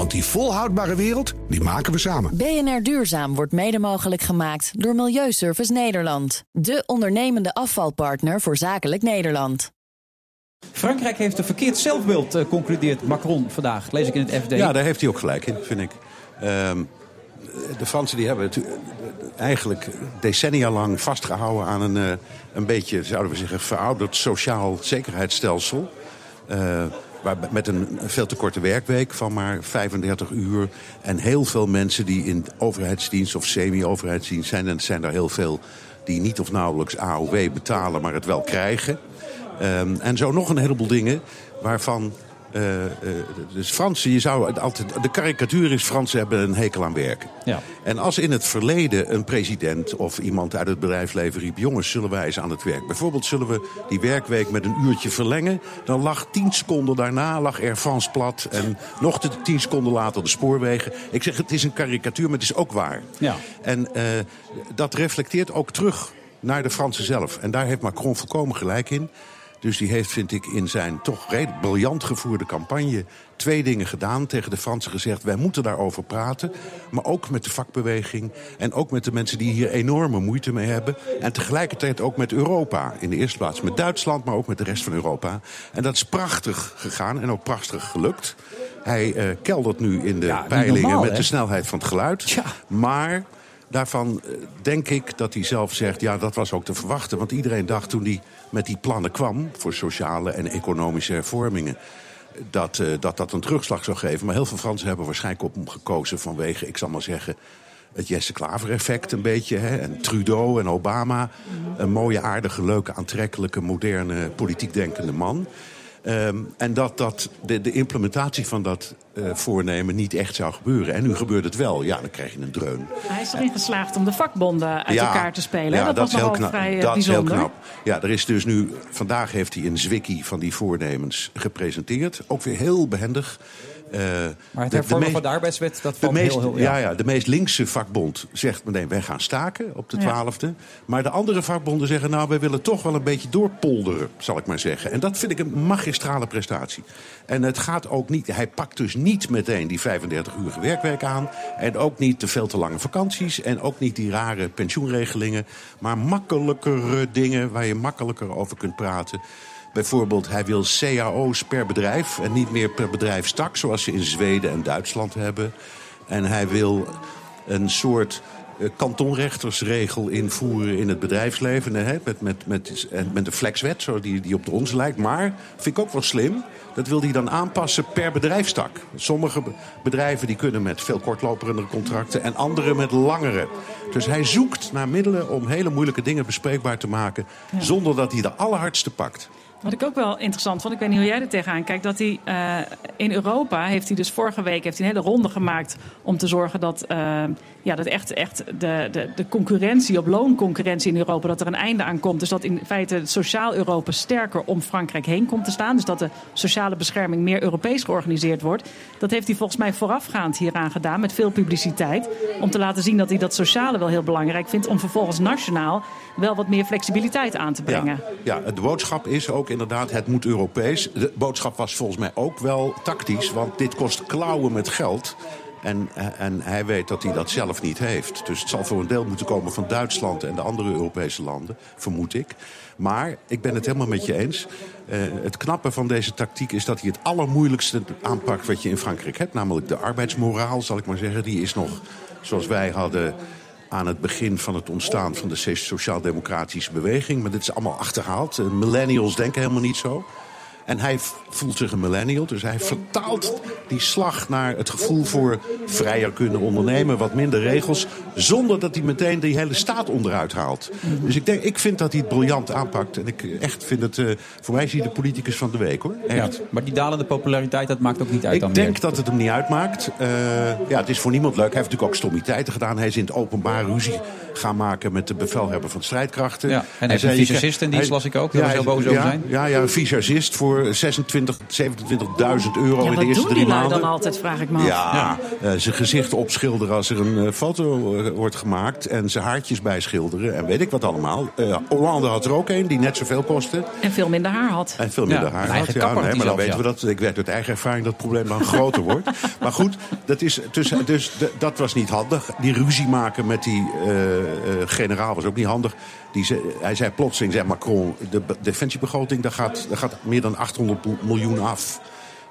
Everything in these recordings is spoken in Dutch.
Want die volhoudbare wereld, die maken we samen. BNR Duurzaam wordt mede mogelijk gemaakt door Milieuservice Nederland. De ondernemende afvalpartner voor zakelijk Nederland. Frankrijk heeft een verkeerd zelfbeeld, uh, concludeert Macron vandaag. Lees ik in het FD. Ja, daar heeft hij ook gelijk in, vind ik. Um, de Fransen die hebben het eigenlijk decennia lang vastgehouden aan een, uh, een beetje, zouden we zeggen, verouderd sociaal zekerheidsstelsel. Uh, met een veel te korte werkweek van maar 35 uur. En heel veel mensen die in overheidsdienst of semi-overheidsdienst zijn. En er zijn er heel veel die niet of nauwelijks AOW betalen, maar het wel krijgen. Um, en zo nog een heleboel dingen waarvan uh, uh, dus Fransen, je zou altijd. De karikatuur is: Fransen hebben een hekel aan werken. Ja. En als in het verleden een president of iemand uit het bedrijfsleven riep: jongens, zullen wij eens aan het werk? Bijvoorbeeld zullen we die werkweek met een uurtje verlengen. Dan lag tien seconden daarna lag Air France plat. En nog tien seconden later de spoorwegen. Ik zeg: het is een karikatuur, maar het is ook waar. Ja. En uh, dat reflecteert ook terug naar de Fransen zelf. En daar heeft Macron volkomen gelijk in. Dus die heeft, vind ik, in zijn toch redelijk briljant gevoerde campagne twee dingen gedaan. Tegen de Fransen gezegd, wij moeten daarover praten. Maar ook met de vakbeweging en ook met de mensen die hier enorme moeite mee hebben. En tegelijkertijd ook met Europa. In de eerste plaats met Duitsland, maar ook met de rest van Europa. En dat is prachtig gegaan en ook prachtig gelukt. Hij uh, keldert nu in de Ja, peilingen normaal, met hè? de snelheid van het geluid. Ja. Maar daarvan eh, denk ik dat hij zelf zegt... ja, dat was ook te verwachten. Want iedereen dacht toen hij met die plannen kwam... voor sociale en economische hervormingen... Dat, uh, dat dat een terugslag zou geven. Maar heel veel Fransen hebben waarschijnlijk op hem gekozen... vanwege, ik zal maar zeggen, het Jesse Klaver-effect een beetje. Hè? En Trudeau en Obama. Een mooie, aardige, leuke, aantrekkelijke, moderne, politiek denkende man. Um, en dat, dat de, de implementatie van dat uh, voornemen niet echt zou gebeuren. En nu gebeurt het wel. Ja, dan krijg je een dreun. Hij is erin geslaagd om de vakbonden uit Ja, elkaar te spelen. Ja, dat, was is heel knap. vrij eh, dat is heel knap. Ja, er is dus nu, vandaag heeft hij een zwikkie van die voornemens gepresenteerd. Ook weer heel behendig. Uh, Maar het hervormen van de arbeidswet, dat valt meest, heel, heel... ja. Ja, de meest linkse vakbond zegt meteen, wij gaan staken op de Ja. 12e. Maar de andere vakbonden zeggen, nou, wij willen toch wel een beetje doorpolderen, zal ik maar zeggen. En dat vind ik een magistrale prestatie. En het gaat ook niet, hij pakt dus niet meteen die 35 uur werkweek aan. En ook niet de veel te lange vakanties. En ook niet die rare pensioenregelingen. Maar makkelijkere dingen waar je makkelijker over kunt praten. Bijvoorbeeld, hij wil cao's per bedrijf en niet meer per bedrijfstak, zoals ze in Zweden en Duitsland hebben. En hij wil een soort kantonrechtersregel invoeren in het bedrijfsleven. Hè, met, met, met, en met de flexwet, zo die, die op de onze lijkt. Maar, vind ik ook wel slim, dat wil hij dan aanpassen per bedrijfstak. Sommige be- bedrijven die kunnen met veel kortlopende contracten en andere met langere. Dus hij zoekt naar middelen om hele moeilijke dingen bespreekbaar te maken... zonder dat hij de allerhardste pakt. Wat ik ook wel interessant vond, ik weet niet hoe jij er tegenaan kijkt, dat hij eh, in Europa heeft hij dus vorige week heeft hij een hele ronde gemaakt om te zorgen dat, eh, ja, dat echt, echt de, de, de concurrentie op loonconcurrentie in Europa, dat er een einde aan komt. Dus dat in feite het sociaal Europa sterker om Frankrijk heen komt te staan. Dus dat de sociale bescherming meer Europees georganiseerd wordt. Dat heeft hij volgens mij voorafgaand hieraan gedaan met veel publiciteit. Om te laten zien dat hij dat sociale wel heel belangrijk vindt. Om vervolgens nationaal wel wat meer flexibiliteit aan te brengen. Ja, ja, de boodschap is ook inderdaad, het moet Europees. De boodschap was volgens mij ook wel tactisch, want dit kost klauwen met geld. En, eh, en hij weet dat hij dat zelf niet heeft. Dus het zal voor een deel moeten komen van Duitsland en de andere Europese landen, vermoed ik. Maar ik ben het helemaal met je eens. Uh, het knappe van deze tactiek is dat hij het allermoeilijkste aanpakt wat je in Frankrijk hebt. Namelijk de arbeidsmoraal, zal ik maar zeggen. Die is nog, zoals wij hadden aan het begin van het ontstaan van de sociaal-democratische beweging. Maar dit is allemaal achterhaald. Millennials denken helemaal niet zo. En hij voelt zich een millennial, dus hij vertaalt die slag naar het gevoel voor vrijer kunnen ondernemen, wat minder regels, zonder dat hij meteen die hele staat onderuit haalt. Dus ik, denk, ik vind dat hij het briljant aanpakt. En ik echt vind het, uh, voor mij is hij de politicus van de week hoor. Echt. Ja, maar die dalende populariteit, dat maakt ook niet uit ik dan denk meer. dat het hem niet uitmaakt. Uh, ja, het is voor niemand leuk. Hij heeft natuurlijk ook stommiteiten gedaan. Hij is in het openbaar ruzie gaan maken met de bevelhebber van strijdkrachten. Ja, en hij heeft een visagist in dienst, las ik ook. Daar was heel boos over zijn. Ja, ja, een visagist voor 26, 27.000 euro Ja, in de wat eerste doen drie die lui maanden. dan altijd, vraag ik me af. Ja, eh, zijn gezicht opschilderen als er een eh, foto eh, wordt gemaakt. En zijn haartjes bijschilderen en weet ik wat allemaal. Eh Hollande had er ook een die net zoveel kostte. En veel minder haar had. En veel minder Ja, haar had. eigen Ja, nee, maar dan weten we dat. Ik weet uit eigen ervaring dat het probleem dan groter wordt. Maar goed, dat, is, dus, dus dat was niet handig. Die ruzie maken met die eh, eh, generaal was ook niet handig. Die ze, hij zei plotseling, zei Macron, de be- defensiebegroting, daar gaat, daar gaat meer dan 800 miljoen af.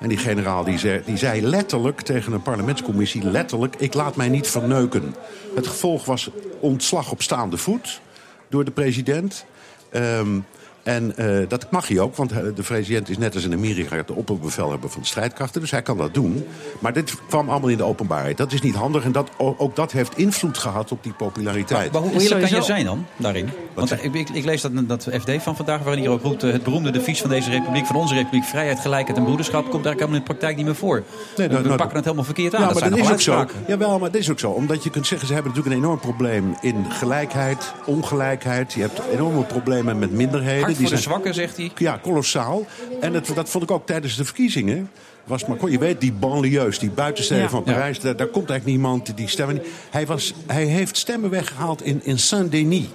En die generaal die zei, die zei letterlijk tegen een parlementscommissie... letterlijk, ik laat mij niet verneuken. Het gevolg was ontslag op staande voet door de president. Ehm, en eh, dat mag hij ook, want eh, de president is net als in Amerika... de opperbevelhebber van de strijdkrachten, dus hij kan dat doen. Maar dit kwam allemaal in de openbaarheid. Dat is niet handig en dat, ook dat heeft invloed gehad op die populariteit. Maar hoe eerlijk kan je zijn dan daarin? Want zeg- ik, ik, ik lees dat, dat FD van vandaag, waarin hier ook roept... eh, het beroemde devies van deze republiek, van onze republiek... vrijheid, gelijkheid en broederschap, komt eigenlijk helemaal in de praktijk niet meer voor. Nee, we nou, nou, pakken het helemaal verkeerd aan. Ja, dat maar zijn dat is ook zo. Jawel, maar dat is ook zo. Omdat je kunt zeggen, ze hebben natuurlijk een enorm probleem in gelijkheid, ongelijkheid. Je hebt enorme problemen met minderheden. Voor de zwakken, zegt hij. Ja, kolossaal. En dat, dat vond ik ook tijdens de verkiezingen. Was Macron, je weet, die banlieues, die buitensteden Ja. van Parijs... Daar, daar komt eigenlijk niemand die stemmen. Hij, was, hij heeft stemmen weggehaald in, in Saint-Denis.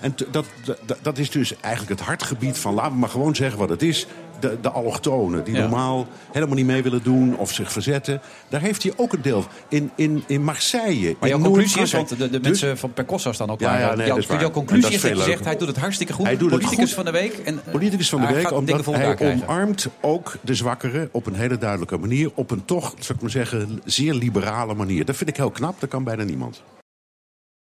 En dat, dat, dat is dus eigenlijk het hartgebied van... laten we maar gewoon zeggen wat het is... De, de allochtonen, die Ja. normaal helemaal niet mee willen doen of zich verzetten. Daar heeft hij ook een deel. In, in, in Marseille. Maar jouw conclusie is, want de, de Dus- mensen van Percossa staan ook Ja, waar. ja, nee, jouw, dat jouw conclusie is dat je zegt, hij doet het hartstikke goed. Hij doet het Politicus goed. van de week. En, eh, Politicus van de week, omdat hij krijgen. omarmt ook de zwakkeren op een hele duidelijke manier. Op een toch, zou ik maar zeggen, zeer liberale manier. Dat vind ik heel knap, dat kan bijna niemand.